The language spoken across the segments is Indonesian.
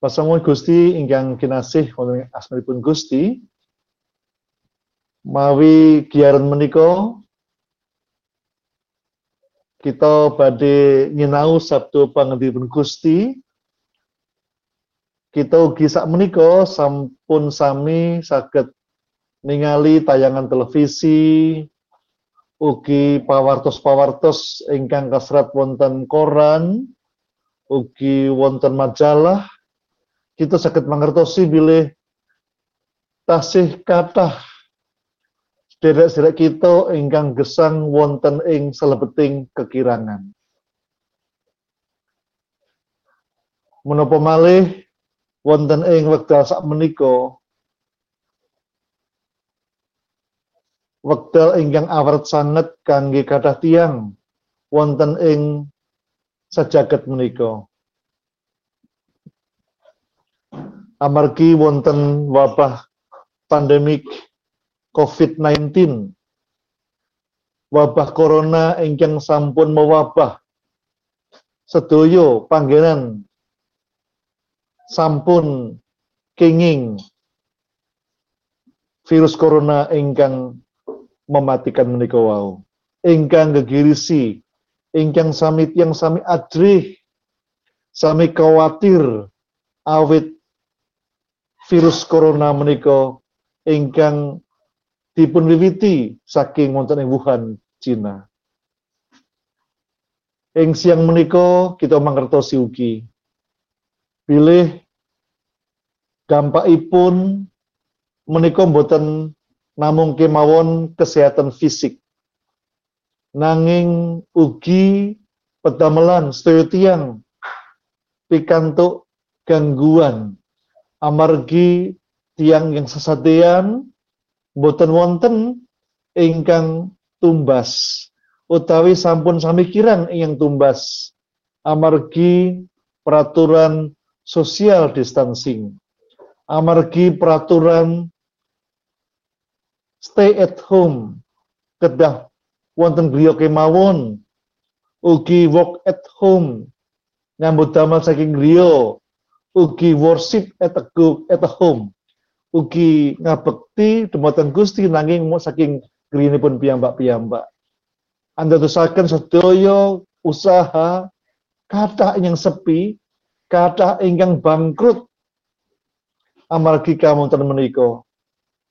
Pasamuhun Gusti ingkang kinasih wonten asmanipun Gusti mawi giaran menika kita badhe nyinau sabtu pangendipun Gusti. Kita ugi sak menika sampun sami saged ningali tayangan televisi ugi pawartos-pawartos ingkang kasrat wonten koran ugi wonten majalah kita sakit mengertosi bilih tasih kathah sederek-sederek kita ingkang gesang wonten ing selebeting kekirangan. Menapa malih wonten ing wekdal sak menika wekdal ingkang awrat sanget kangge kathah tiang wonten ing sajagat menika. Amargi wonten wabah pandemik COVID-19 wabah corona ingkang sampun mewabah. Sedoyo panggenan sampun kenging. Virus corona ingkang mematikan menika wau. Ingkang gegirisi ingkang sami yang sami adrih sami khawatir awit virus corona menika ingkang dipun wiwiti saking wonten ing Wuhan, Cina. Ing siang menika kita mangertosi ugi. Bilih dampakipun menika mboten namung kemawon kesehatan fisik. Nanging ugi pedamelan sedaya tiang pikantuk gangguan amargi tiang yang sesadean boten wonten ingkang tumbas utawi sampun sami kirang ingkang tumbas. Amargi peraturan social distancing amargi peraturan stay at home kedah wonten griya kemawon ugi work at home nyambut damel saking griya ugi worship at a, at a home. Ugi ngabekti dumateng Gusti nanging saking pun piyambak-piyambak. Anda tusaken sedaya usaha kata yang sepi kata ingkang bangkrut amargi kamunten menika.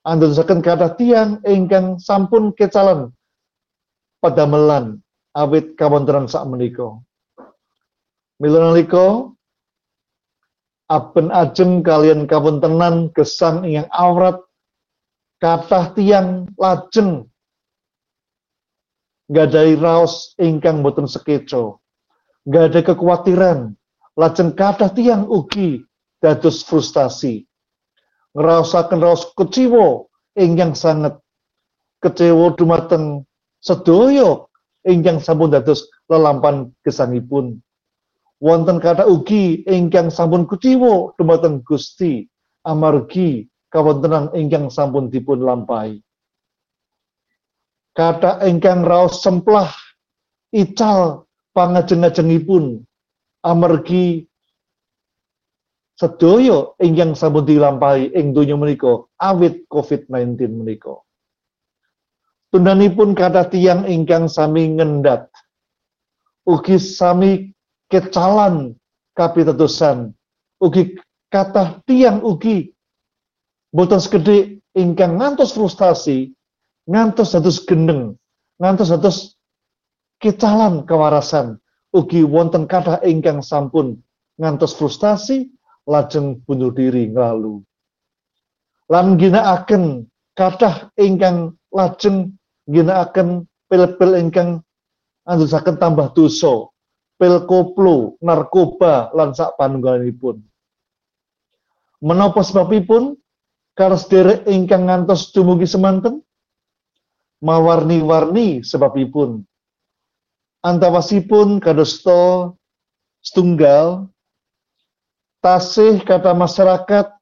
Anda tusaken kata tiang ingkang sampun kecalan padamelan awit kawontenan sak menika. Mila nalika aben ajeng kalian kawontenan gesang yang awrat kathah tiang lajeng dari raos ingkang boten sekeco. Gak ada kekhawatiran lajeng kathah tiang ugi dados frustasi. Ngraosaken raos keciwa ingkang sangat kecewa dumateng sedaya ingkang sampun dados lelampan gesangipun wonten kata ugi ingkang sampun kuciwa dumateng Gusti amargi kawontenan ingkang sampun dipun lampahi. Kata ingkang raos semplah ical pangajeng-ajengipun amargi sedaya ingkang sampun dilampahi ing donya menika awit COVID-19 menika. Tundanipun kata tiang ingkang sami ngendat ugi sami kecalan kapitadosan ugi kata tiang ugi. Boten segede ingkang ngantos frustasi ngantos dados gendeng ngantos dados kecalan kewarasan. Ugi wonten kata ingkang sampun ngantos frustasi lajeng bunuh diri nglalu. Lan ginakaken kathah ingkang lajeng ginakaken pil-pil ingkang andusaken tambah dosa pil koplo, narkoba, lan sak panunggalipun. Menapa sebabipun karos derek ingkang ngantos dumugi semanten? Mawarni-warni sebabipun. Antawasipun kadosta setunggal tasih kata masyarakat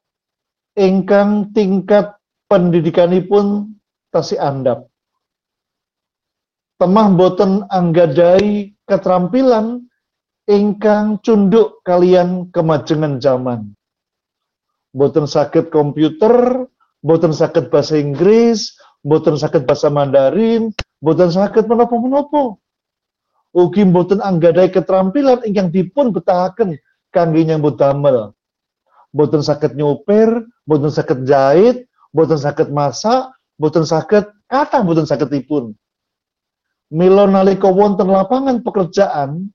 ingkang tingkat pendidikanipun tasih andap. Temah boten anggadai keterampilan ingkang cunduk kalian kemajengan zaman. boten sakit komputer, boten sakit bahasa Inggris, boten sakit bahasa Mandarin, boten sakit menopo-menopo. Ugi boten anggadai keterampilan ingkang dipun betahaken kangge nyambut damel. Boten sakit nyupir, boten sakit jahit, boten sakit masak, boten sakit kata boten sakitipun. Milo nalika wonten lapangan pekerjaan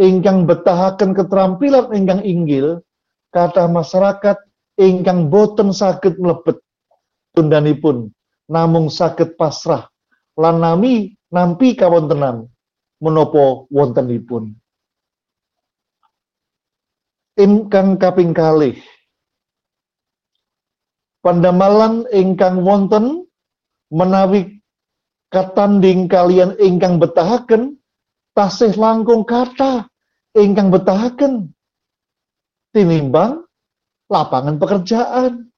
ingkang betahaken keterampilan ingkang inggil, kata masyarakat ingkang boten sakit mlebet. Tundanipun namung sakit pasrah lan nami nampi menopo wontenipun. Ingkang kaping kalih pandamalan ingkang wonten menawi katanding kalian ingkang betahaken tasih langkung kata ingkang betahaken tinimbang lapangan pekerjaan.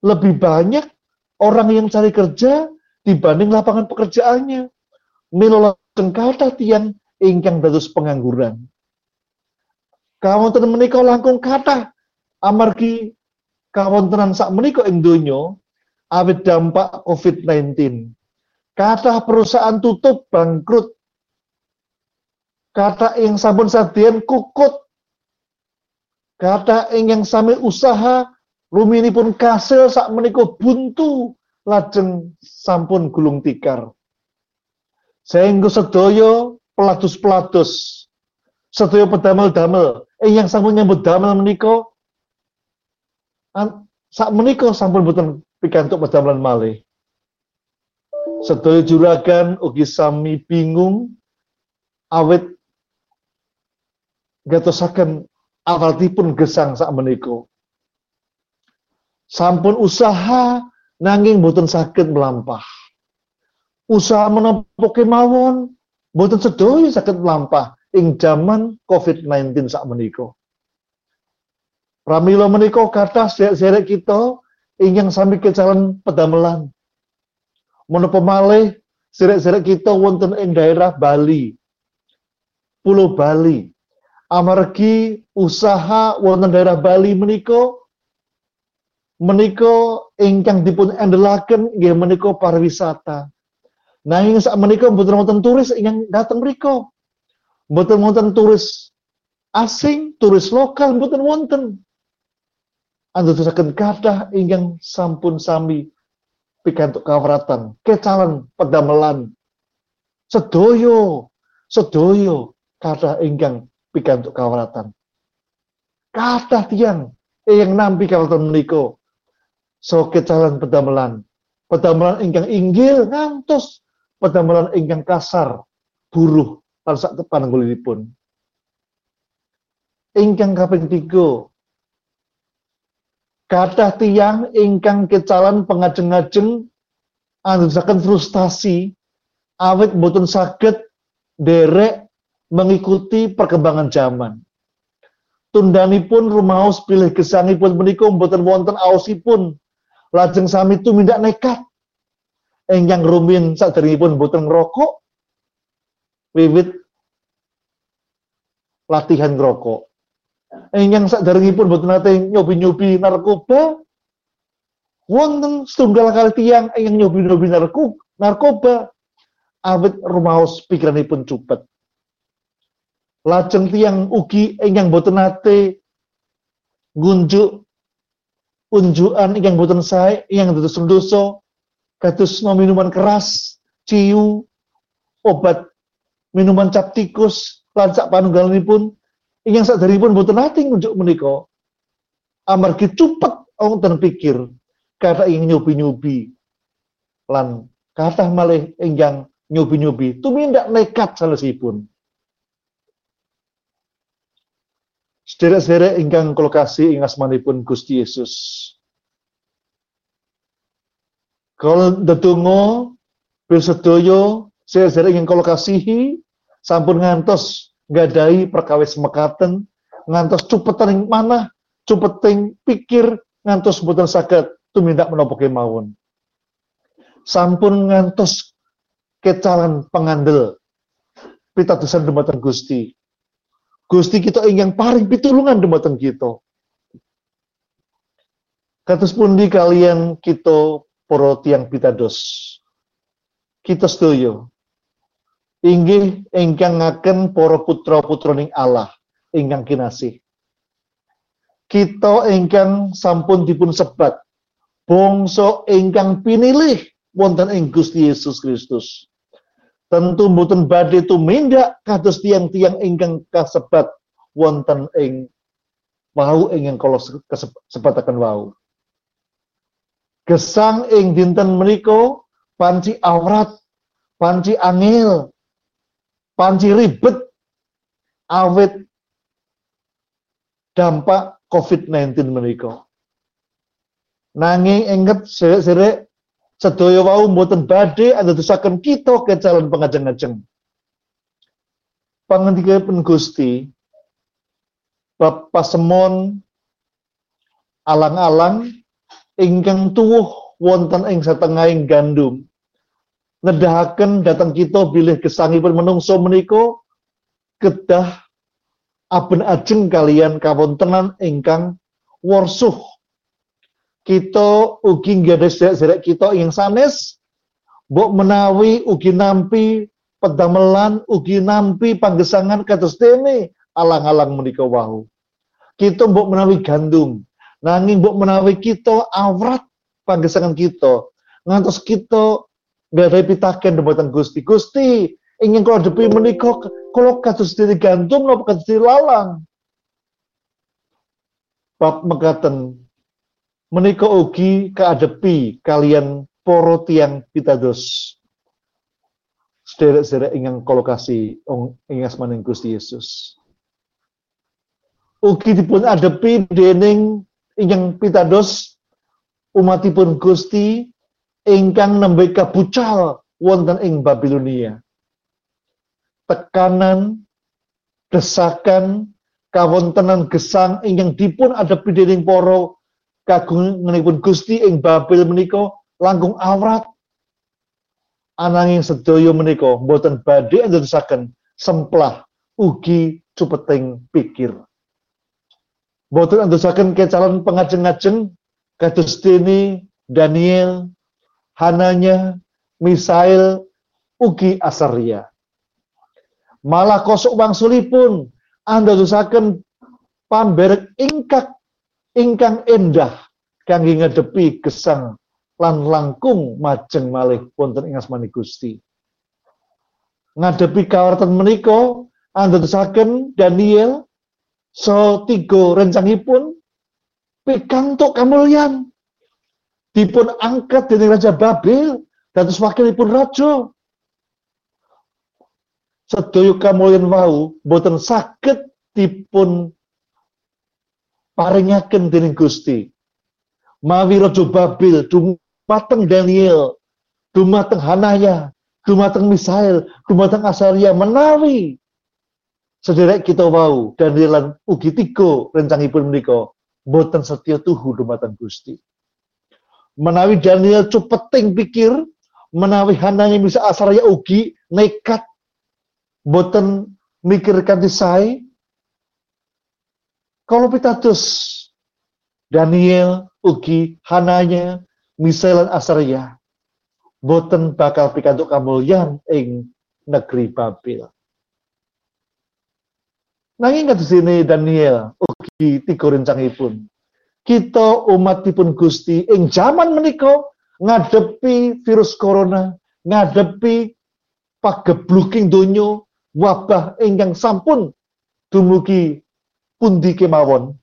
Lebih banyak orang yang cari kerja dibanding lapangan pekerjaannya. Milolaken kata tiang ingkang dados pengangguran. Kawonten menika langkung kata amargi kawontenan sak menika ing donya awit dampak COVID-19. Kata perusahaan tutup bangkrut. Kata yang sampun sadian kukut Kata ingkang sami usaha ruminipun kasil sak menika buntu lajeng sampun gulung tikar. Sehingga sedaya pelatus-pelatus, sedaya pedamel-damel, ingkang sampun nyambut damel menika sak menika sampun boten pikantuk pedamelan malih. Sedaya juragan ugi sami bingung awit gatosaken awalipun gesang sak meniko. Sampun usaha nanging boten sakit melampah. Usaha menapa kemawon boten sedaya sakit melampah ing zaman COVID-19 sak. Pramila meniko kata seret kita ingkang sami kecalan pedamelan. Menapa malih seret-seret kita wonten ing daerah Bali. Pulau Bali amargi usaha wonten daerah Bali menika menika ingkang dipun andelaken nggih menika pariwisata. Nanging sak menika mboten wonten turis ingkang dateng mriku. Mboten wonten turis asing, turis lokal mboten wonten. Andosaken kathah ingkang sampun sami pikantuk kawratan, kecalan pedamelan. Sedoyo, sedoyo kathah ingkang pikantuk kawratan. Kata tiang yang nampi kawratan menika soket calon pedamelan. Pedamelan ingkang inggil ngantos pedamelan ingkang kasar buruh lan sak panenggulipun. Ingkang kaping tiga kata tiang ingkang kecalan pengajeng-ajeng andusaken frustasi awet boten saged derek mengikuti perkembangan zaman. Tundanipun rumaos pilih gesangipun menika mboten wonten aosipun. Lajeng sami tumindak nekat. Engyang rumin saderengipun mboten ngrokok. Wiwit latihan ngrokok. Engyang saderengipun mboten nate nyobi-nyobi narkoba. Wonten setunggal kali tiang ingkang nyobi-nyobi narkoba. Awit rumaos pikiranipun cupet lajeng tiang ugi ingkang boten nate ngunjuk unjukan ingkang boten sae ingkang dados dosa kados minuman keras, ciu, obat minuman cap tikus lan sak panunggalipun ingkang saderengipun boten nate ngunjuk menika. Amargi cupet wonten pikir kata ingin nyobi-nyobi lan kata malih ingkang nyobi-nyobi tumindak nekat salesipun Sederek-sederek ingkang kolokasi ing asmanipun Gusti Yesus. Kalau ndedonga bil sedoyo sederek ingkang kolokasihi sampun ngantos nggadahi perkawis mekaten ngantos cupetan ing mana cupeting pikir ngantos mboten saged tumindak menapa kemawon. Sampun ngantos kecalan pengandel pitadosan dumateng Gusti Gusti kita ingin paring pitulungan dumateng kita. Kados pundi kalian kita para tiang pitados. Kita sedoyo. Inggih ingkang ngaken para putra-putraning Allah ingkang kinasih. Kita ingkang sampun dipun sebat bangsa ingkang pinilih wonten ing Gusti Yesus Kristus. Tentu mboten badhe tumindak kados tiang-tiang ingkang kasebat wonten ing wau ingkang kala sebataken wau gesang ing dinten menika panci awrat, panci angil, panci ribet awet dampak COVID-19 menika. Nanging inget sirek sedaya wau mboten badhe andadosaken kita kecalan pengajeng-ajeng. Pangandikaipun Gusti bab pasemon alang-alang ingkang tuwuh wonten ing satengahing gandum nedahaken datang kita bilih gesangipun menungso menika kedah aben ajeng kalian kawontenan ingkang warsuh kita ugi nggih sedherek kita ing sanes mbok menawi ugi nampi pedamelan ugi nampi panggesangan kados dene alang-alang menika wau kita mbok menawi gandum Nanging mbok menawi kita awrat panggesangan kita, ngantos kita ada pitaken dumateng Gusti. Gusti, ingin kalau depi menika kalau kados diri gantung napa kados lalang. Bab mekaten menika ugi kaadepi kalian poro tiang pitados. Sederek-sederek ingkang kolokasi ing asmaning Gusti Yesus. Ugi dipun adepi dening ingkang pitados umatipun Gusti ingkang nembe kabucal wonten ing Babilonia. Tekanan, desakan, kawontenan gesang ingkang dipun adepi dening para kagunganipun Gusti ing Babel menika langkung awrat ananging sedaya menika boten badhe andadosaken semplah ugi cupeting pikir boten ke calon pengajeng-ajeng kados dene Daniel, Hananya, Misail, ugi Asaria. Malah kosok wangsulipun andadosaken pamberek ingkak ingkang endah kangge ngadepi gesang lan langkung majeng malih wonten ing asmani Gusti. Ngadepi kawarten menika andadosaken Daniel so tiga rencangipun pikantuk kamulyan dipun angkat dari Raja Babel dados wakilipun raja sedaya kamulyan wau boten saged dipun paringaken dening Gusti mawi raja Babel dumateng Daniel dumateng Hanaya dumateng Misael dumateng Asaria menawi sederek kita wau dan lan ugi tiga rencangipun menika boten setya tuhu dumateng Gusti. Menawi Daniel cupeting pikir, menawi hananya bisa asaraya ugi nekat boten mikir kanthi sae. Kalau pitados Daniel ugi hananya Misael Asarya boten bakal pikantuk kamulyan ing negeri Babel. Nanging kados sini Daniel ugi tiga rencangipun. Kita umatipun Gusti ing zaman menika ngadepi virus corona, ngadepi pagebluking donya wabah ingkang sampun dumugi pundi kemawon.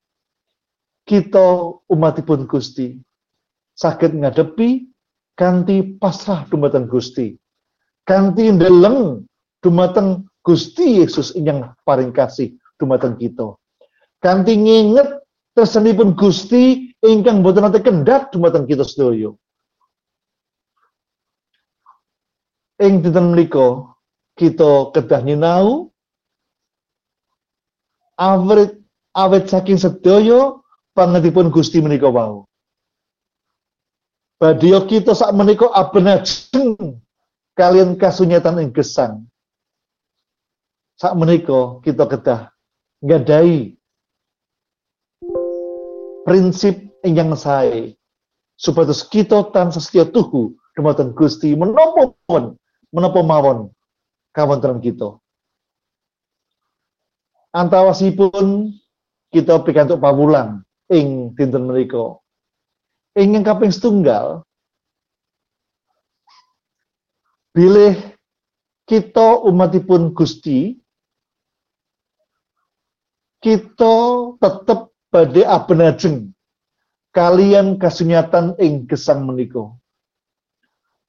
Kita umatipun Gusti saged ngadepi kanthi pasrah dumateng Gusti. Kanthi ndeleng dumateng Gusti Yesus ingkang paring kasih dumateng kita. Kanthi nginget pun Gusti ingkang boten nate kendhat dumateng kita sedaya. Ing dinten menika kita kedah nyinau awet awet saking sedaya pangetipun Gusti menika wau. Badya kita sak menika abenajeng kalian kasunyatan ing gesang. Sak menika kita kedah gadai prinsip ingkang sae supados kita tansah setya tuhu dumateng Gusti menapa mawon menapa mawon kawontenan kita antawasipun kita pikantuk pawulang ing dinten menika ingkang kaping setunggal bilih kita umatipun Gusti kita tetep badhe abenajeng kalian kasunyatan ing gesang menika.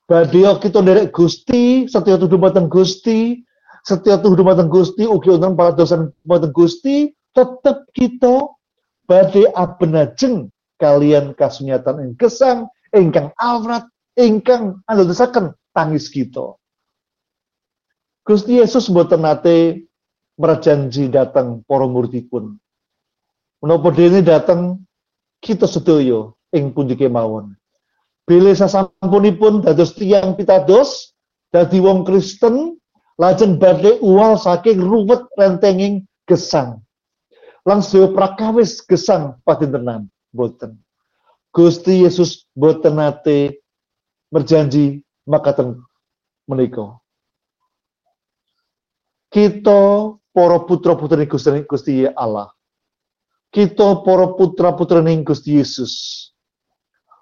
Badhe kita nderek Gusti, setya tuduh dumateng Gusti, setya tuduh dumateng Gusti ugi wonten paladosan dumateng Gusti, tetep kita badhe abenajeng kalian kasunyatan ing gesang ingkang awrat ingkang andadosaken tangis kita. Gusti Yesus mboten nate berjanji datang para muridipun. Menapa dene datang kita sedaya ing pundi kemawon. Bilih sasampunipun dados tiyang pitados dadi wong Kristen lajeng badhe uwal saking ruwet rentenging gesang. Langsung prakawis gesang padintenan boten. Gusti Yesus boten nate berjanji makaten menika. Kita para putra-putri Gusti, Gusti Allah. Kita para putra-putri Gusti Yesus.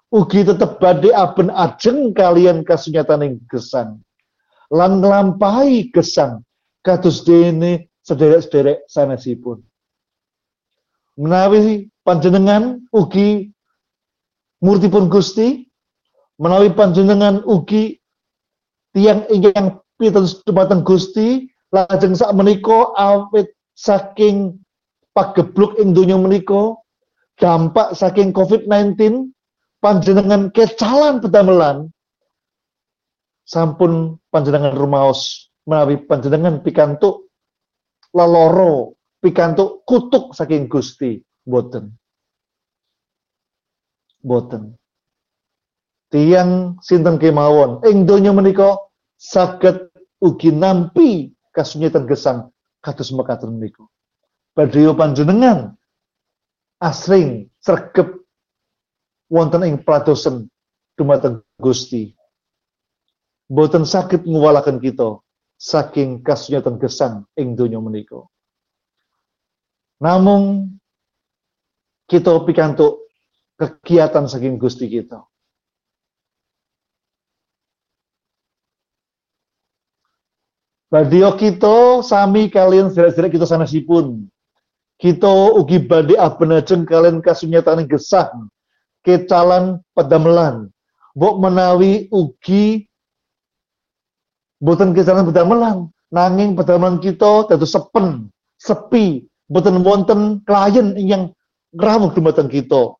Ugi tetep badhe aben ajeng kalian kasunyataning gesang. Lan nglampahi gesang kados dene sederek-sederek sanesipun. Menawi panjenengan ugi murtipun Gusti, menawi panjenengan ugi tiang ingkang pitados dumateng Gusti, lajeng sak menika awit saking pagebluk ing donya menika dampak saking COVID-19 panjenengan kecalan pedamelan. Sampun panjenengan rumaos menawi panjenengan pikantuk laloro pikantuk kutuk saking Gusti boten boten tiang sinten kemawon ing donya menika saged ugi nampi kasunyatan gesang kados mekaten menika. Badhe panjenengan asring sregep wonten ing pradosen dumateng Gusti. Boten sakit nguwalaken kita saking kasunyatan gesang ing donya menika. Namung kita pikantuk kegiatan saking Gusti kita. Badio kita sami kalian sedherek kita sanesipun. Kita ugi badhe abenajeng kalian kasunyatan gesah kecalan pedamelan. Mbok menawi ugi boten kecalan pedamelan, nanging pedamelan kita dados sepen, sepi, boten wonten klien yang ngrawuh dumateng kita.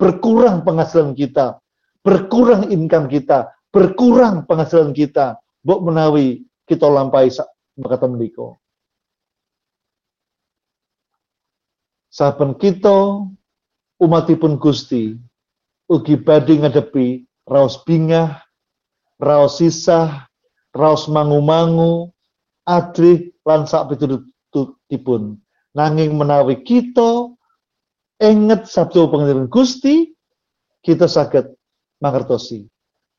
Berkurang penghasilan kita, berkurang income kita, berkurang penghasilan kita. Mbok menawi kita lampai berkata menika. Saben kita umatipun Gusti ugi badhe ngadepi raos bingah, raos sisah, raos mangu-mangu, adrih lan sak pitutupipun. Nanging menawi kita inget sabtu pengiran Gusti, kita sakit mangertosi.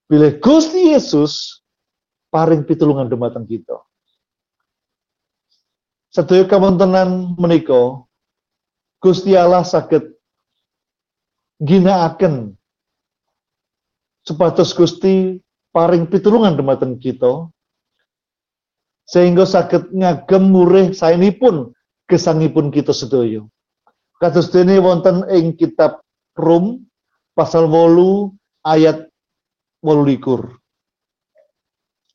Bila Gusti Yesus paring pitulungan dumateng kita. Sedaya kawontenan menika Gusti Allah saged ginakaken supados Gusti paring pitulungan dumateng kita sehingga saged ngagem murih saenipun gesangipun kita sedaya. Kados dene wonten ing kitab Rum pasal 8 ayat 28.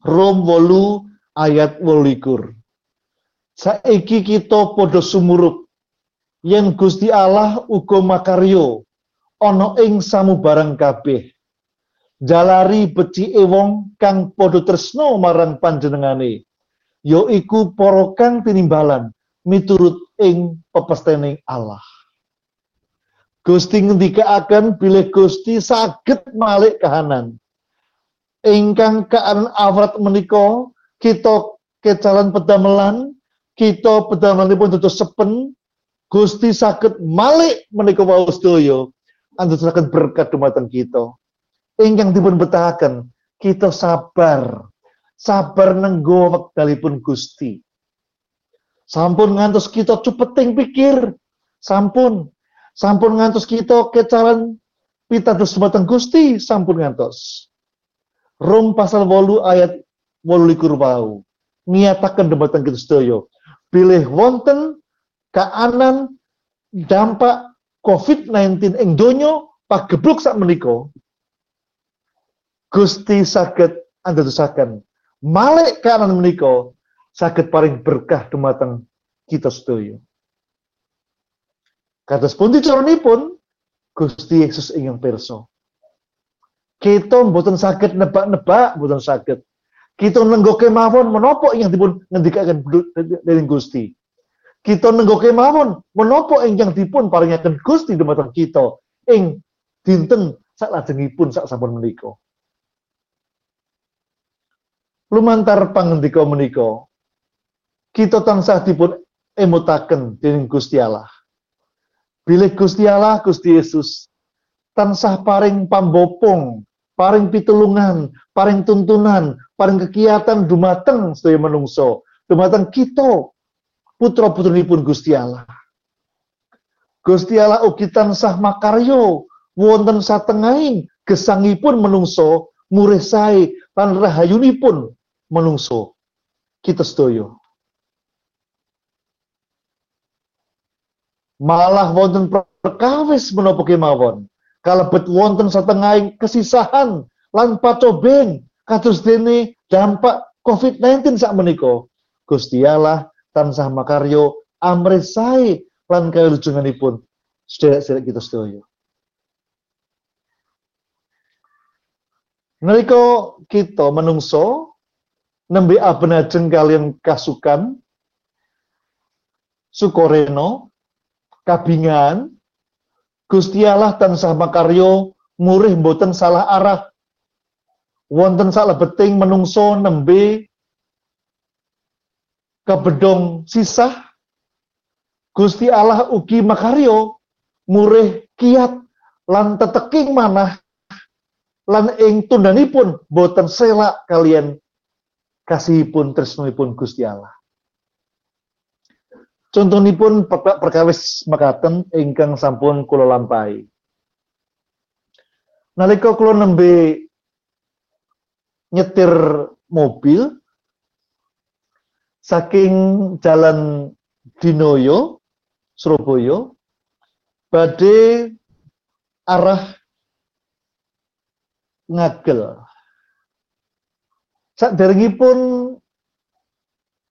Rom wolu ayat wolikur. Saiki kita podo sumurup yen Gusti Allah uga makaryo ana ing samubarang kabeh. Jalari beci ewong kang podo tresno marang panjenengane, ya iku para kang tinimbalan miturut ing pepestening Allah. Gusti ngendikaaken bilih Gusti saged malik kahanan ingkang kean awrat menika kita kecalan pedamelan kita pedamelanipun dados sepen Gusti sakit malik menika wau sedaya andasaken berkat dumateng kita. Ingkang dipun betahaken kita sabar. Sabar nenggo wekdalipun Gusti. Sampun ngantos kita cupeting pikir. Sampun. Sampun ngantos kita kecalan pitados dumateng Gusti sampun ngantos. Rom pasal 8 ayat 28 wau. Niataken kita sedaya. Pilih wonten kaanan dampak COVID-19 ing donya pagebluk sak menika Gusti saged andadosaken malek kanan menika saged paring berkah dumateng kita sedaya. Kados pundi caranipun Gusti Yesus ingin pirsa. Kita mboten saged nebak-nebak, mboten saged. Kita nenggoke mawon menapa ingkang dipun ngendikaken dening Gusti. Kita nenggoke mawon menapa ingkang dipun paringaken Gusti dumateng kita ing dinten saklajengipun sak sampun menika. Lumantar pangendika menika kita tansah dipun emutaken dening Gusti Allah. Bilih Gusti Allah, Gusti Yesus tansah paring pambopong, paring pitulungan, paring tuntunan, paring kekiatan dumateng sedaya menungso, dumateng kita putra-putrinipun Gusti Allah. Gusti Allah ugi tansah makaryo wonten satengahing gesangipun menungso murih sae lan rahayunipun menungso kita sedaya. Malah wonten perkawis menapa kemawon. Kalebet wonten setengah kesisahan lan pacobeng kados dene dampak COVID-19 sak menika. Gusti Allah tansah makaryo amrit sae lan kawilujenganipun sederek-sederek kita sedaya. Nalika kita menungso nembe abenajeng kalian kasukan sukoreno kabingan Gusti Allah tansah makaryo murih mboten salah arah wonten salah beting menungso nembe kebedong sisah Gusti Allah ugi makaryo murih kiat lan teteking manah lan ing tundanipun boten selak kalian kasihipun tresnanipun Gusti Allah. Contohipun perkawis makaten ingkang sampun kula lampahi. Nalika kula nembe nyetir mobil saking jalan Dinoyo Surabaya badhe arah ngagel Saderengipun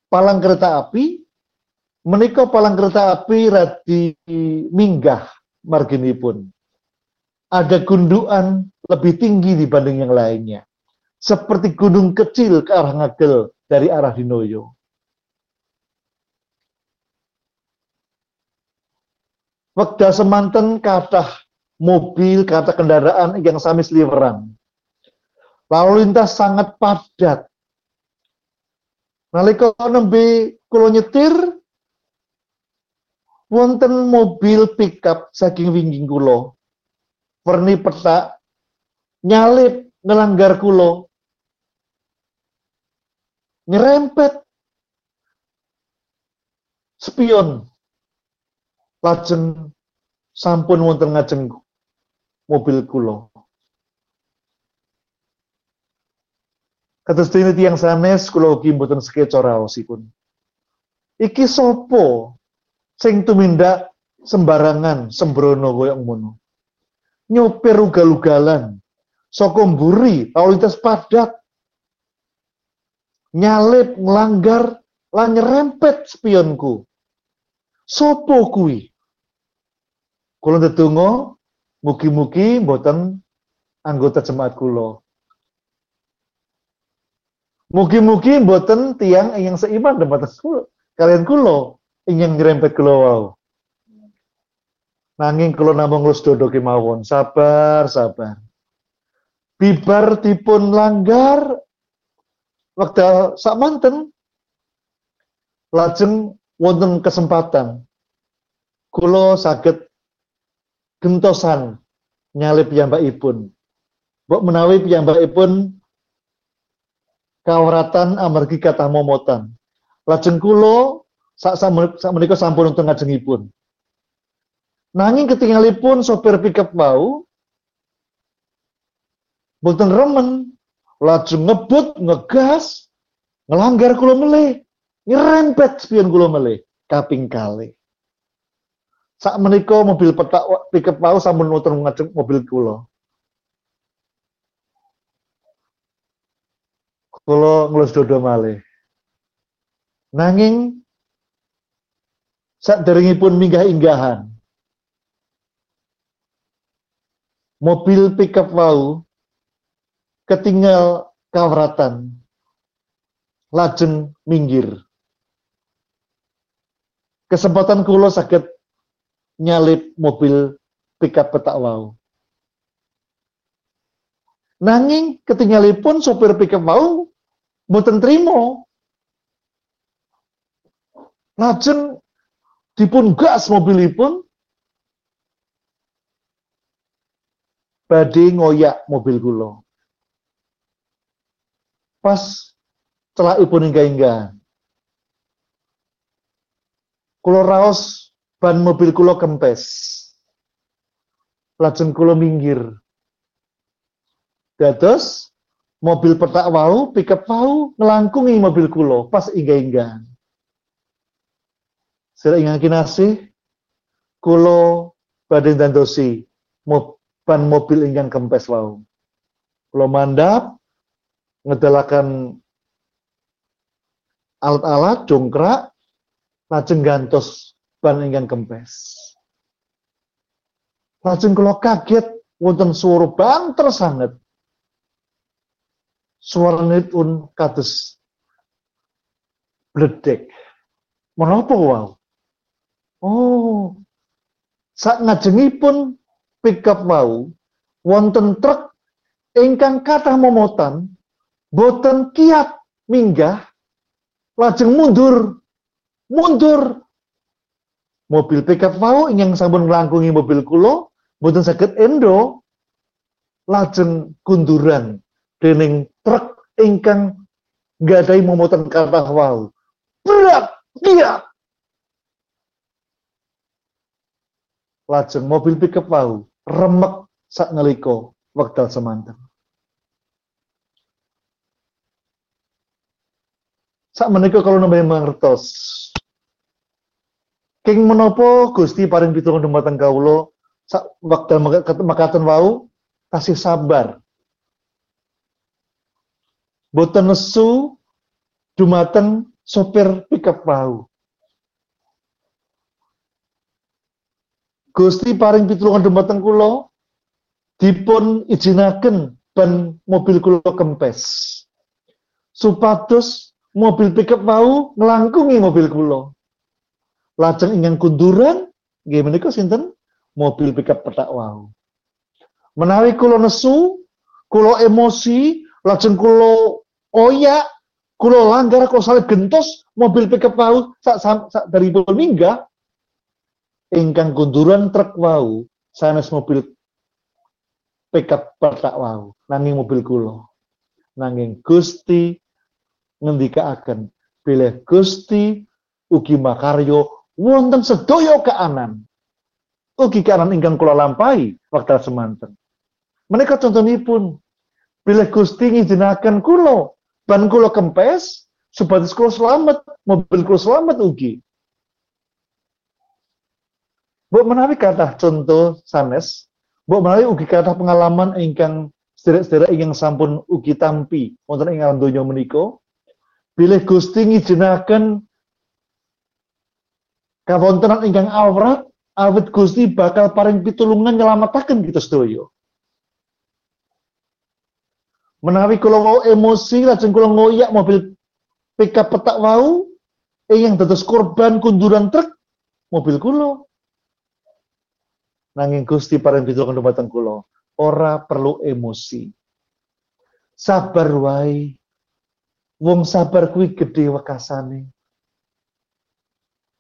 palang kereta api menika palang kereta api radi minggah marginipun. Ada gundukan lebih tinggi dibanding yang lainnya. Seperti gunung kecil ke arah Ngagel dari arah Dinoyo. Wekdal semanten kathah mobil, kata kendaraan yang sami sliweran. Lalu lintas sangat padat. Nalika nembe kula nyetir wonten mobil pickup saking wingging kula. Werni petak nyalip ngelanggar kula. Nyerempet spion lajeng sampun wonten ngajeng mobil kula. Kados dene tiyang sanes kula ugi mboten sekeca. Iki sopo sing tumindak sembarangan sembrono kaya ngono. Nyopir ugal-ugalan saka mburi lintas padat nyalip nglanggar lan nyerempet spionku. Sopo kuwi? Kula ndedonga mugi-mugi mboten anggota jemaat kula. Mugi-mugi mboten tiang yang seiman dapat kalian kulo ingin nyerempet kulo wow. Nanging kulo namung nglus dodo kemawon, sabar, sabar. Bibar dipun langgar wekdal sak manten lajeng wonten kesempatan kulo saged gentosan nyalip piyambakipun. Mbok menawi piyambakipun kawratan amargi kata momotan. Lajeng kula sak menika sampun untung ngajengipun. Nanging ketinggalipun sopir pickup mau boten remen lajeng ngebut ngegas ngelanggar kula melih nyerempet spion kula melih kaping kali. Sak menika mobil petak pickup mau sampun muter ngajeng mobil kula. Kula ngelus dodo malih. Nanging sak derengipun minggah-inggahan. Mobil pickup mau ketinggal kawratan lajeng minggir. Kesempatan kula sakit nyalip mobil pickup petak wau. Nanging ketinggalipun sopir pickup wau mboten trimo. Lajeng dipun gas mobilipun badhe ngoyak mobil kula. Pas celakipun inggah-inggahan. Kula raos ban mobil kula kempes. Lajeng kula minggir. Dados mobil petak wau, pickup wau ngelangkungi mobil kula pas inggah-inggahan. Sira ingkang kinasih kula badhe dandosi ban mobil ingkang kempes wau. Kula mandap ngedalakan alat-alat jongkrak lajeng gantos ban ingkang kempes. Lajeng kula kaget wonten swara banter sanget. Suaranipun kados bledek. Menapa wow? Oh, saat ngajengipun pickup mau wonten truk ingkang kathah momotan boten kiat minggah lajeng mundur mundur. Mobil pickup mau ingkang sampun nglangkungi mobil kula boten saged endo. Lajeng kunduran dening truk ingkang nggadahi momotan kathah wau. Berat kiat lajeng mobil pickup wau remek sak ngeliko wekdal semanten sak menika kalau namanya mengertos King menopo Gusti paring pitulung dumateng kawula sak wekdal makaten wau tasih sabar. Boten nesu dumateng sopir pickup wau. Gusti paring pitulungan dumateng kula dipun izinaken ban mobil kula kempes. Supados mobil pickup mau ngelangkungi mobil kula. Lajeng ingkang kunduran nggih menika sinten? Mobil pickup petak wau. Menawi kula nesu kula emosi lajeng kula oyak kula langgar kok salib gentos mobil pickup wau sak, sak dari minggah ingkang kunduran truk wau sanes mobil pickup petak wau nanging mobil kula nanging Gusti ngendikaaken bilih Gusti ugi makaryo wonten sedaya kaanan. Ugi kaanan ingkang kula lampahi wekdal semanten. Menika contonipun bilih Gusti ngizinaken kula ban kula kempes supados kula selamat, mobil kula selamat ugi. Bu menawi kata contoh sanes, bu menawi ugi kata pengalaman ingkang sederek-sederek ingkang sampun ugi tampi wonten ing alam donya menika, bilih Gusti ngizinaken kawontenan ingkang awrat awit Gusti bakal paring pitulungan nyelamataken kita sedaya. Menawi kula mau emosi lajeng kula ngoyak mobil pickup petak wau yang dados korban kunduran truk mobil kula. Nanging Gusti paring pitulungan dumateng kula, ora perlu emosi. Sabar wae. Wong sabar kuwi gedhe wekasane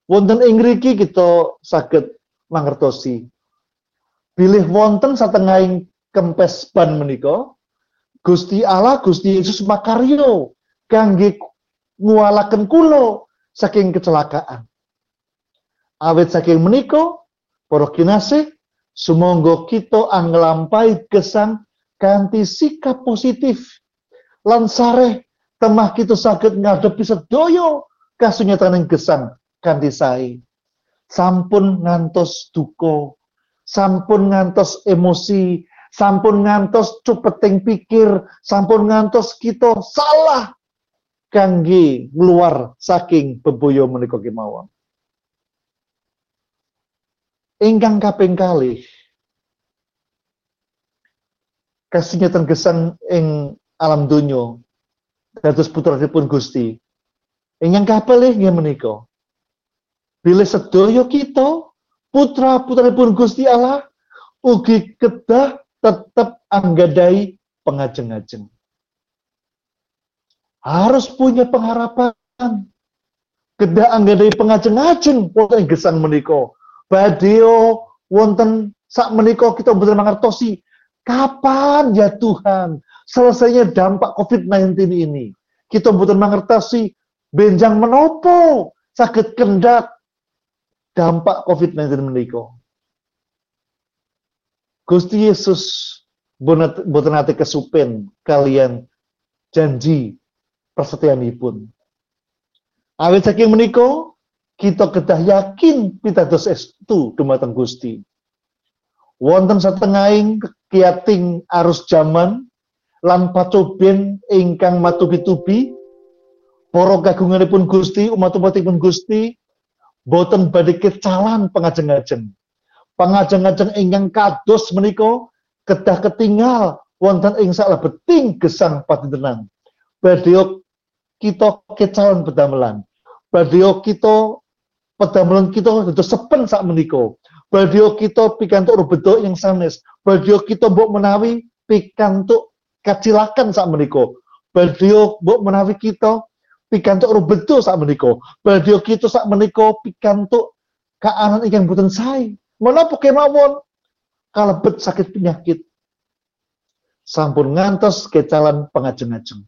wonten ing mriki kita saged mangertosi bilih wonten satengahing kempes ban menika Gusti Allah Gusti Yesus makaryo kangge ngualaken kulo saking kecelakaan. Awet saking menika para sumangga kita anglampai gesang kanthi sikap positif lan sareh temah kita saged ngadepi sedaya kasunyatan gesang kanthi sae. Sampun ngantos duka, sampun ngantos emosi, sampun ngantos cupeting pikir, sampun ngantos kita salah kangge keluar saking beboyo menika kemawon. Ingkang kaping kalih kasunyatan gesang ing alam dados putranipun Gusti. Ingkang kapelih nggih menika Bila sedaya kita putra pun Gusti Allah ugi kedah tetap anggadai pengajeng-ajeng. Harus punya pengharapan. Kedah anggadai pengajeng-ajeng wonten gesang menika. Badio wonten sak menika kita betul mengertosi kapan ya Tuhan selesainya dampak COVID-19 ini. Kita betul mengertosi benjang menopo sakit kendak dampak COVID-19 menika. Gusti Yesus boten nate kesupen kalian janji persetyanipun. Awit saking menika kita kedah yakin pitados estu dumateng Gusti. Wonten setengahing kiating arus zaman lan pacoben ingkang matubi-tubi para kagunganipun Gusti umat-umatipun Gusti boten badhe kecalan pengajeng-ajeng. Pengajeng-ajeng ingkang kados menika kedah ketinggal wonten ing beting gesang tenang. Badhe kita kecalan pedamelan. Badhe kita pedamelan kita dados sepen sak menika. Badhe kita pikantuk bentuk yang sanes. Badhe kita mbok menawi pikantuk kacilakan sak menika. Badhe mbok menawi kita pikantuk betul sak menika. Badhe kita sak menika pikantuk kaanan ingkang boten sae. Menapa kemawon kalebet sakit penyakit. Sampun ngantos kecalan pengajeng-ajeng.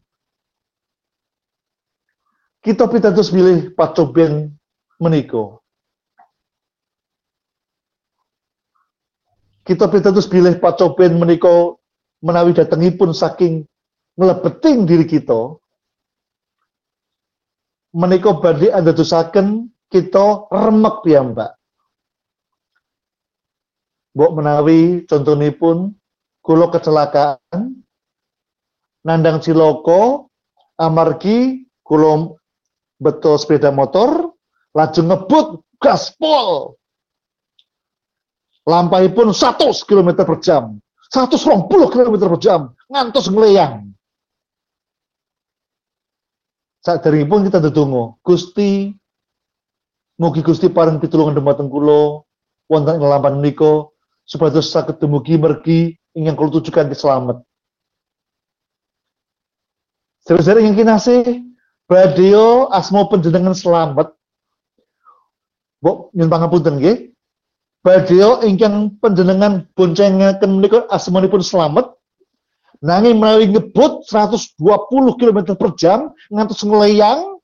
Kita pitados bilih pacoben menika. Kita pitados bilih pacoben menika menawi datengipun saking nglebeting diri kita menika badhe andadosaken kita remek piyambak. Mbok menawi contonipun kula kecelakaan nandang ciloko amargi kula betul sepeda motor laju ngebut gaspol lampahipun 100 km per jam. 120 km per jam. Ngantos ngeleyang saat dari pun kita tetunggu Gusti mugi Gusti paring pitulungan dhumateng kula. Wonten ing lampan menika supados saged dumugi mergi ingkang kula tujukan selamat. Saudara yang kinasih, badio asmo penjenengan selamat. Mbok nyun pangapunten nggih. Badio ingkang panjenengan boncengaken menika asmanipun selamat Nanging melalui ngebut 120 km per jam ngantos ngeleyang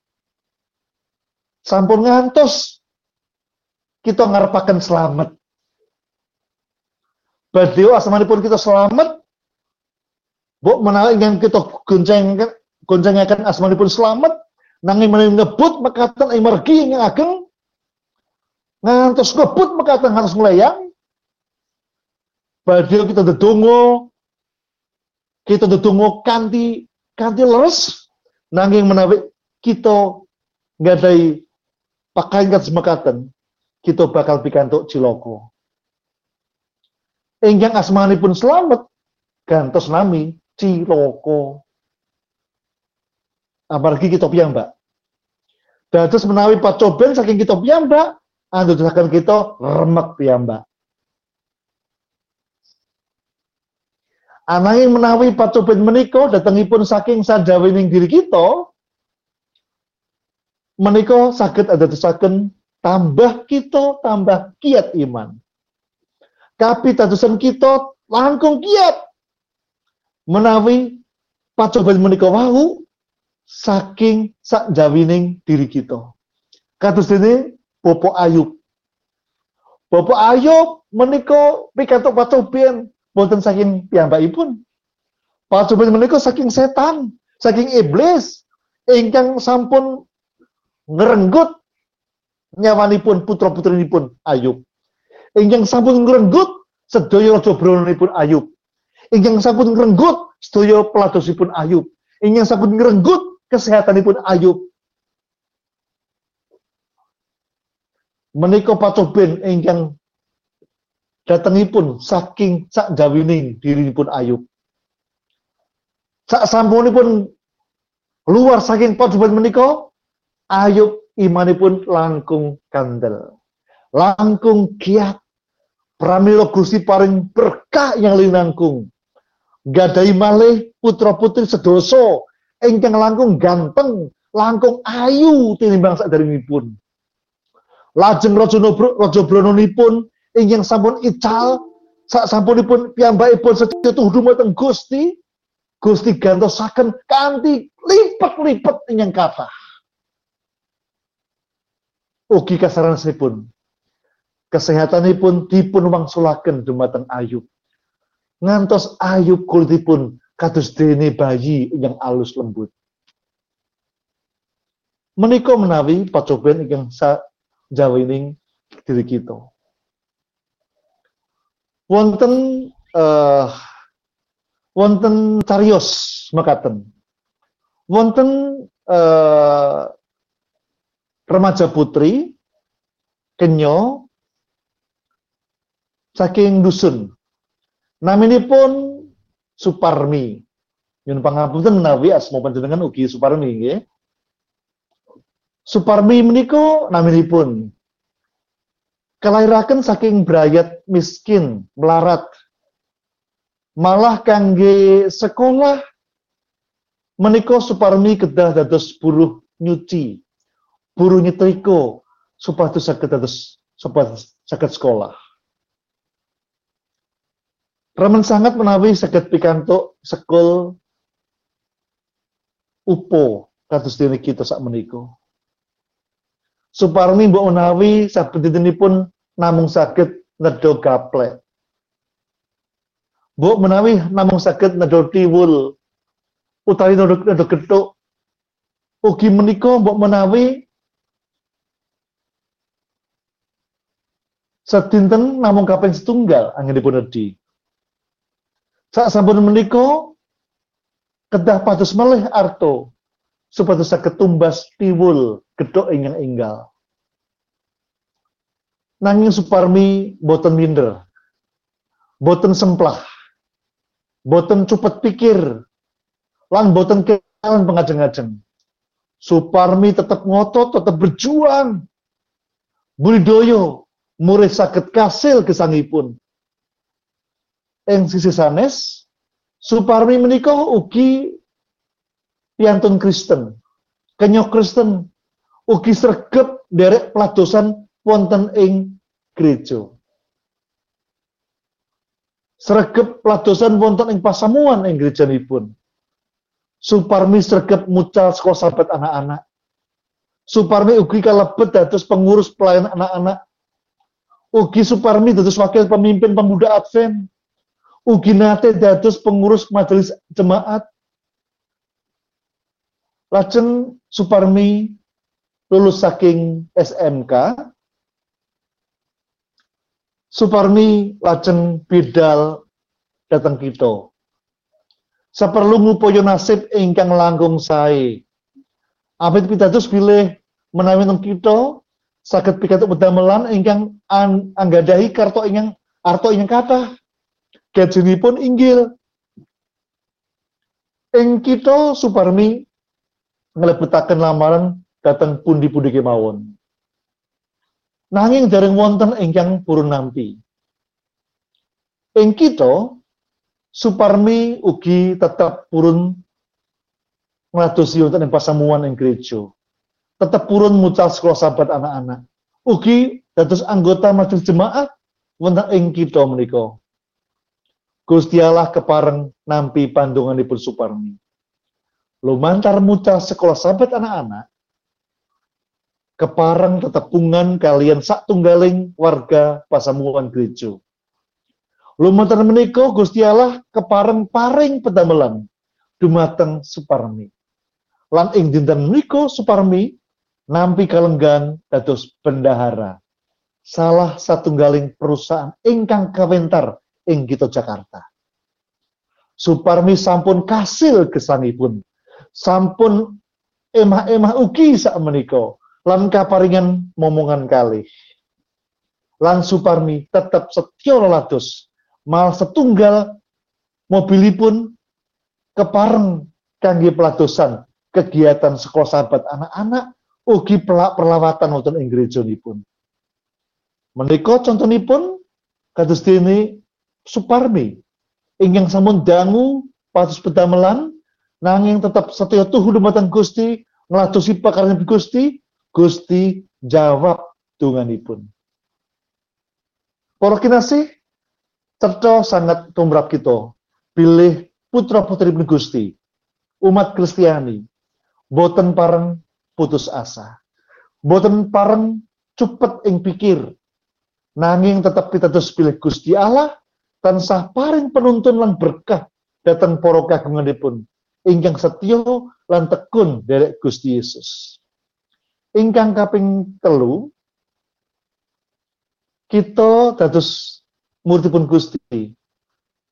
sampun ngantos kita ngarepaken selamat. Badio pun kita selamat. Bu menawi ingin kita gonceng goncengaken pun selamat nanging menawi ngebut mekaten ing ing ageng ngantos ngebut mekaten harus ngelayang. Badio kita dedonga kita tetunggu kanti kanti leres. Nanging menawi kita ngadai pakaian kat semakatan kita bakal pikantuk ciloko. Ingkang pun selamat gantos nami ciloko. Apalagi kita piyambak. Dados menawi pacoben saking kita piyambak andadosaken kita remek piyambak Ananging menawi pacobet menika datengipun saking sadawining diri kita menika saged adadosaken tambah kita tambah kiat iman. kapitadosan kita langkung kiat menawi pacobaan menika wau saking sak jawining diri kita. Kados dene Bapak Ayub. Bapak Ayub menika pikantuk pacobaan boten saking piyambakipun. Pacobaan menika saking setan, saking iblis ingkang sampun ngerenggut nyawanipun putra-putrinipun Ayub. Ingkang sampun ngerenggut sedaya raja pun Ayub. Ingkang sampun ngerenggut sedaya peladosipun Ayub. Ingkang sampun ngerenggut kesehatanipun Ayub. Menika patoben ingkang datengipun saking sak jawining dirinipun Ayub. Sak sampunipun luar saking patoben menika Ayub imanipun langkung kandel. Langkung kiat. Pramila Gusti paring berkah yang linangkung. Gadai malih putra-putri sedoso ingkang langkung ganteng, langkung ayu tinimbang sadaringipun. Lajeng Raja Raja Brananipun ingkang sampun ical sak sampunipun piyambakipun setuhu dumateng Gusti, Gusti gantosaken kanthi lipat-lipat ingkang kathah. Ugi kasaranipun kesehatanipun dipun wangsulaken dumateng Ayub. Ngantos Ayub kulitipun kados dene bayi yang alus lembut. Menika menawi pacoban ingkang jawining diri kita. Wonten uh, wonten carios makaten. Wonten uh, remaja putri kenyo saking dusun. Naminipun Suparmi. Nyun pangapunten menawi asma panjenengan ugi Suparmi nggih. Suparmi menika naminipun kelairaken saking brayat miskin, melarat. Malah kangge sekolah menika Suparmi kedah dados buruh nyuci, buruh nyetrika supados saged dados supados saged sekolah. Ramen sangat menawi saged pikantuk sekul upo kados dene kita sak menika. Suparmi mbok menawi sabentinipun namung saged nedha gaplek. Mbok menawi namung saged nedha tiwul utawi nedha gethuk. Ugi menika mbok menawi sedinten namung kaping setunggal anggenipun nedhi. Sak sampun menika kedah pados melih arto supados saged tumbas tiwul gedhok ingkang enggal. Nanging Suparmi boten minder. Boten semplah. Boten cupet pikir. Lan boten kelan pengajeng-ajeng. Suparmi tetap ngotot, tetap berjuang. Bulidoyo murih sakit kasil kesangipun ing sisi sanes Suparmi menika ugi piantun Kristen. Kenyok Kristen ugi sregep derek peladosan wonten ing gereja. Sregep peladosan wonten ing pasamuan ing gerejanipun. Suparmi sregep mucal sekolah sahabat anak-anak. Suparmi ugi kalebet dados pengurus pelayanan anak-anak. Ugi Suparmi dados wakil pemimpin pemuda Advent ugi nate dados pengurus majelis jemaat. Lajeng Suparmi lulus saking SMK. Suparmi lajeng bidal datang kita. Saperlu ngupaya nasib ingkang langkung sae. Amit pitados bilih menawi teng kita saged pikantuk pedamelan ingkang anggadahi karto ingkang arto ingkang kathah pun inggil. Ing kita Suparmi ngelebetaken lamaran datang pundi-pundi kemawon. Nanging dereng wonten ingkang purun nampi. Ing kita Suparmi ugi tetap purun ngadosi wonten ing pasamuan ing gereja. Tetap purun mucal sekolah sahabat anak-anak. Ugi dados anggota majelis jemaat wonten ing kita menika. Gusti Allah kepareng nampi pandonganipun Suparmi. Lumantar muta sekolah sahabat anak-anak, keparang tetepungan kalian sak tunggaling warga pasamuan gereja. Lumantar menika Gusti Allah keparang paring pedamelan dumateng Suparmi. Lan ing dinten menika Suparmi nampi kalenggan dados bendahara. Salah satunggaling perusahaan ingkang kawentar ing kita Jakarta. Suparmi sampun kasil gesangipun. Sampun emah-emah ugi sak menika lan kaparingan momongan kali. Lan Suparmi tetap setia lelados mal setunggal mobilipun kepareng kangge peladosan kegiatan sekolah sahabat anak-anak ugi pelak perlawatan wonten ing pun. Menika contonipun kados dene Suparmi ingkang sampun dangu patus pedamelan nanging tetap setia tuhu dumateng Gusti ngladosi pakaryan Gusti Gusti jawab dunganipun. Para kinasih, cerita sangat tumrap kita, pilih putra putri Gusti, umat Kristiani, boten pareng putus asa, boten pareng cepet ing pikir, nanging tetap kita terus pilih Gusti Allah, tansah paring penuntun lan berkah datang para kagunganipun. Ingkang setya lan tekun derek Gusti Yesus ingkang kaping telu kita dados muridipun Gusti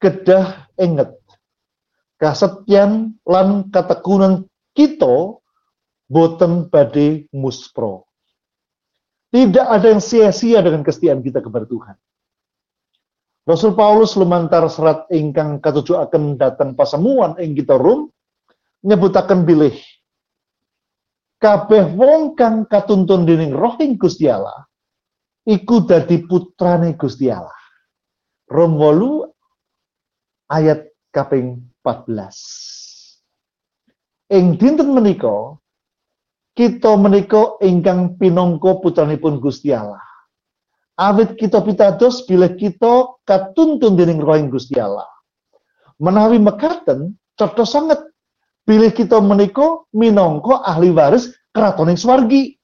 kedah inget kasetyan lan katekunan kita boten badhe muspro. Tidak ada yang sia-sia dengan kesetiaan kita kepada Tuhan. Rasul Paulus lumantar serat ingkang katuju akan datang pasamuan ing kita rum nyebutaken bilih kabeh wong kang katuntun dening Roh ing Gusti Allah iku dadi putrane Gusti Allah. Rom 8 ayat kaping 14. Ing dinten menika kita menika ingkang pinangka putranipun Gusti Allah. Awit kita pitados bila kita katuntun dening Roh ing Gusti Allah. Menawi mekaten cerdas sangat Pilih kita menika minangka ahli waris keratoning swargi.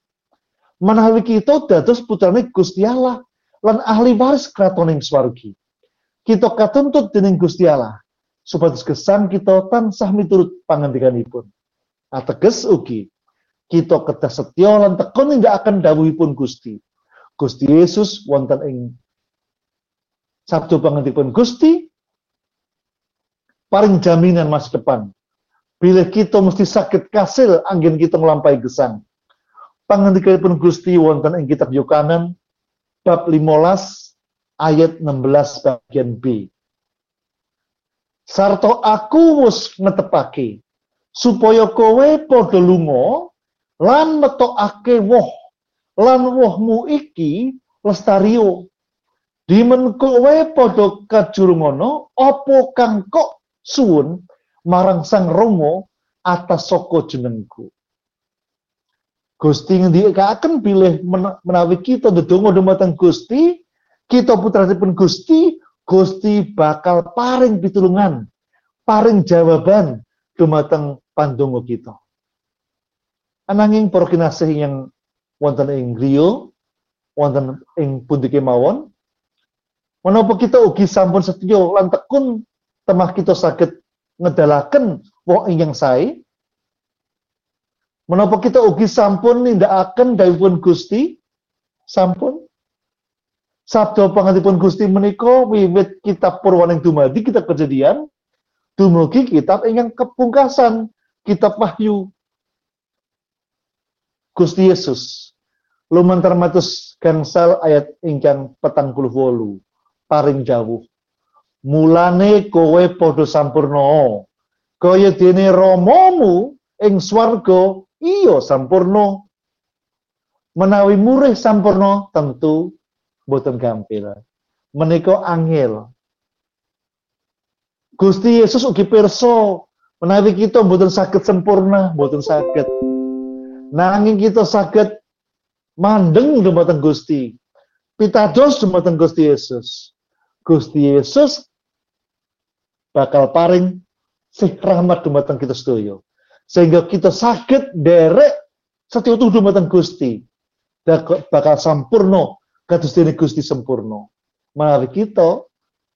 Menawi kita dados putrane Gusti Allah lan ahli waris keratoning swargi. Kita katuntut dening Gusti Allah supados kesan kita tansah miturut pangandikanipun. Ateges ugi kita kedah setya lan tekun tidak akan dawuhipun Gusti. Gusti Yesus wonten ing sabdo pangandikanipun Gusti paring jaminan masa depan Bila kita mesti sakit kasil angin kita melampai gesang. pun Gusti wonten ing kitab Yohanan bab 15 ayat 16 bagian B. Sarto aku mus netepake supaya kowe padha lunga lan metokake woh lan wohmu iki lestario dimen kowe padha kajurungono apa kang kok suwun marang Sang Romo atas soko jenengku. Gusti ngendikaken bilih menawi kita ndedonga dumateng Gusti, kita pun Gusti, Gusti bakal paring pitulungan, paring jawaban dumateng pandonga kita. Ananging para kinasih yang wonten ing griya, wonten ing pundi kemawon, menapa kita ugi sampun setya lan tekun temah kita saged ngedalaken wong ingkang sae. Menapa kita ugi sampun nindakaken dawuhipun Gusti? Sampun. Sabda pangantipun Gusti menika wiwit kitab purwaning dumadi kitab kejadian. Dumugi kitab ingkang kepungkasan kitab Wahyu. Gusti Yesus lumantar matus gangsal ayat ingkang petang puluh wolu. Paring jauh mulane kowe padha sampurna. Kaya dene romomu ing swarga iya sampurna. Menawi murih sampurna tentu boten gampil. Menika angel. Gusti Yesus ugi menawi kita boten saged sempurna boten saged. Nanging kita saged mandeng dumateng Gusti. Pitados dumateng Gusti Yesus. Gusti Yesus bakal paring sih rahmat dumateng kita sedaya. Sehingga kita sakit derek setiap tuh dumateng Gusti. Dan bakal sampurno kados dene Gusti sempurno. Menawi kita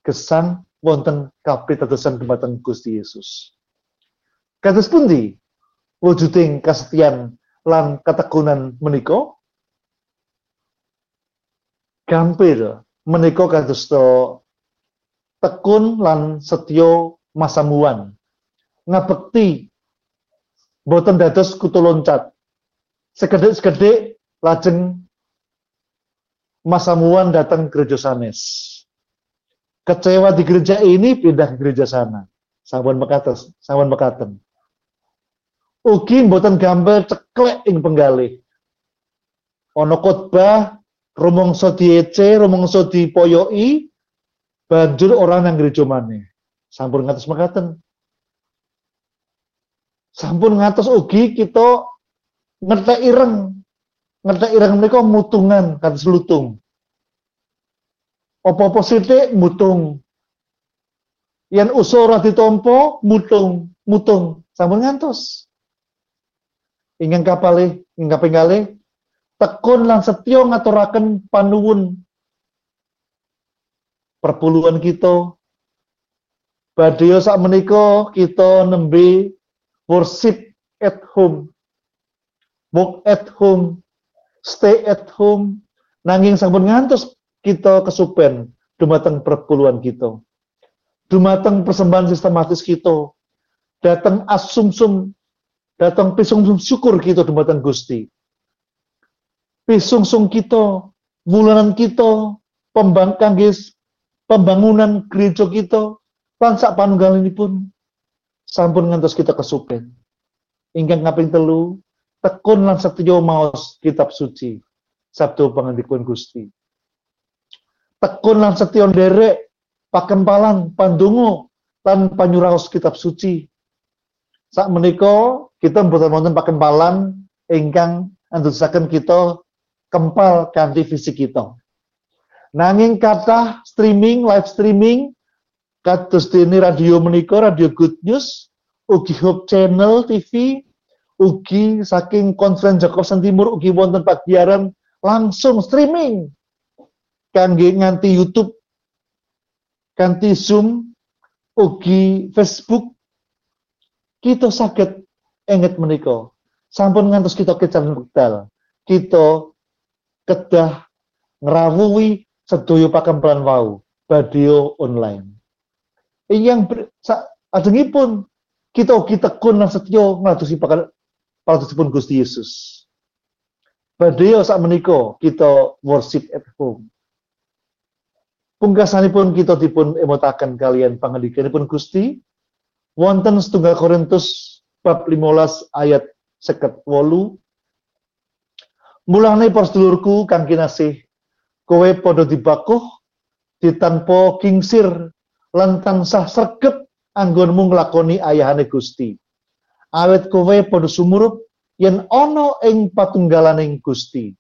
kesan wonten kapitadosan dumateng Gusti Yesus. Kados pundi wujuding kasetian lan ketekunan menika gampil menika kados tekun lan setya masamuan. Ngabekti. Boten dados kutu loncat. Sekedhik-sekedhik lajeng masamuan datang gereja sanes. Kecewa di gereja ini pindah ke gereja sana. Sawan mekaten sawan mekaten. Ugi mboten gambar ceklek ing penggalih. Ana khotbah rumangsa diece, rumangsa dipoyoki, banjur orang nang gereja maneh. Sampun ngatos mekaten. Sampun ngatos ugi kita ngertek ireng. Ngertek ireng menika mutungan kados lutung. Apa-apa sithik mutung. Yen usul ora ditampa mutung, mutung. Sampun ngantos ingin kapale ingin kapingale tekun lan setya ngaturaken panuwun perpuluhan kita. Badya sak menika kita nembe worship at home. Work at home. Stay at home. Nanging sampun ngantos kita kesupen dumateng perpuluhan kita. Dumateng persembahan sistematis kita. Datang asumsum datang pisungsung syukur kita dumateng Gusti. Pisungsung kita, bulanan kita, pembang kanggis, pembangunan gereja kita, lan sak panunggal ini pun sampun ngantos kita kesupen. Ingkang kaping telu, tekun lan setya maos kitab suci. Sabtu pangandikuan Gusti. Tekun lan setya nderek pakempalan pandungo lan panyuraos kitab suci. Sak menika kita mboten wonten pakempalan ingkang andosaken kita kempal kanthi fisik kita. Nanging kata streaming, live streaming, kados dene radio menika, radio good news, ugi Hope Channel TV, ugi saking konferensi Jakob Timur, ugi wonten pagbiaran langsung streaming. Kangge nganti YouTube, kanthi Zoom, ugi Facebook, kita sakit enget menika. Sampun ngantos kita wekdal kita kedah ngrawuhi sedaya pakempelan wau badio online. Yang ajengipun kita ugi tekun lan setya ngladosi paladosipun Gusti Yesus. Badhe sak menika kita worship at home. Pungkasanipun kita dipun emotaken kalian pangandikanipun Gusti. Wonten setunggal Korintus bab 15 ayat seket wolu. Mulane para sedulurku kang kinasih kowe padha dibakuh ditanpa kingsir lan tansah sregep anggonmu nglakoni ayahane Gusti. Awet kowe padha sumurup yen ana ing patunggalaning Gusti.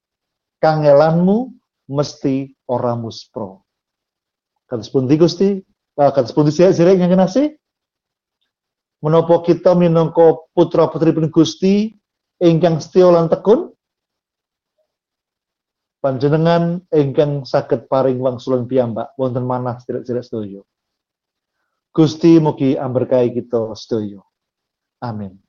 Kangelanmu mesti ora muspro. Kados pundi Gusti? Kados pundi sirek yang kinasih menapa kita minangka putra-putri pun Gusti ingkang setya lan tekun panjenengan ingkang saged paring wangsulan piyambak wonten manah sedherek-sedherek sedaya. Gusti mugi amberkahi kita sedaya. Amin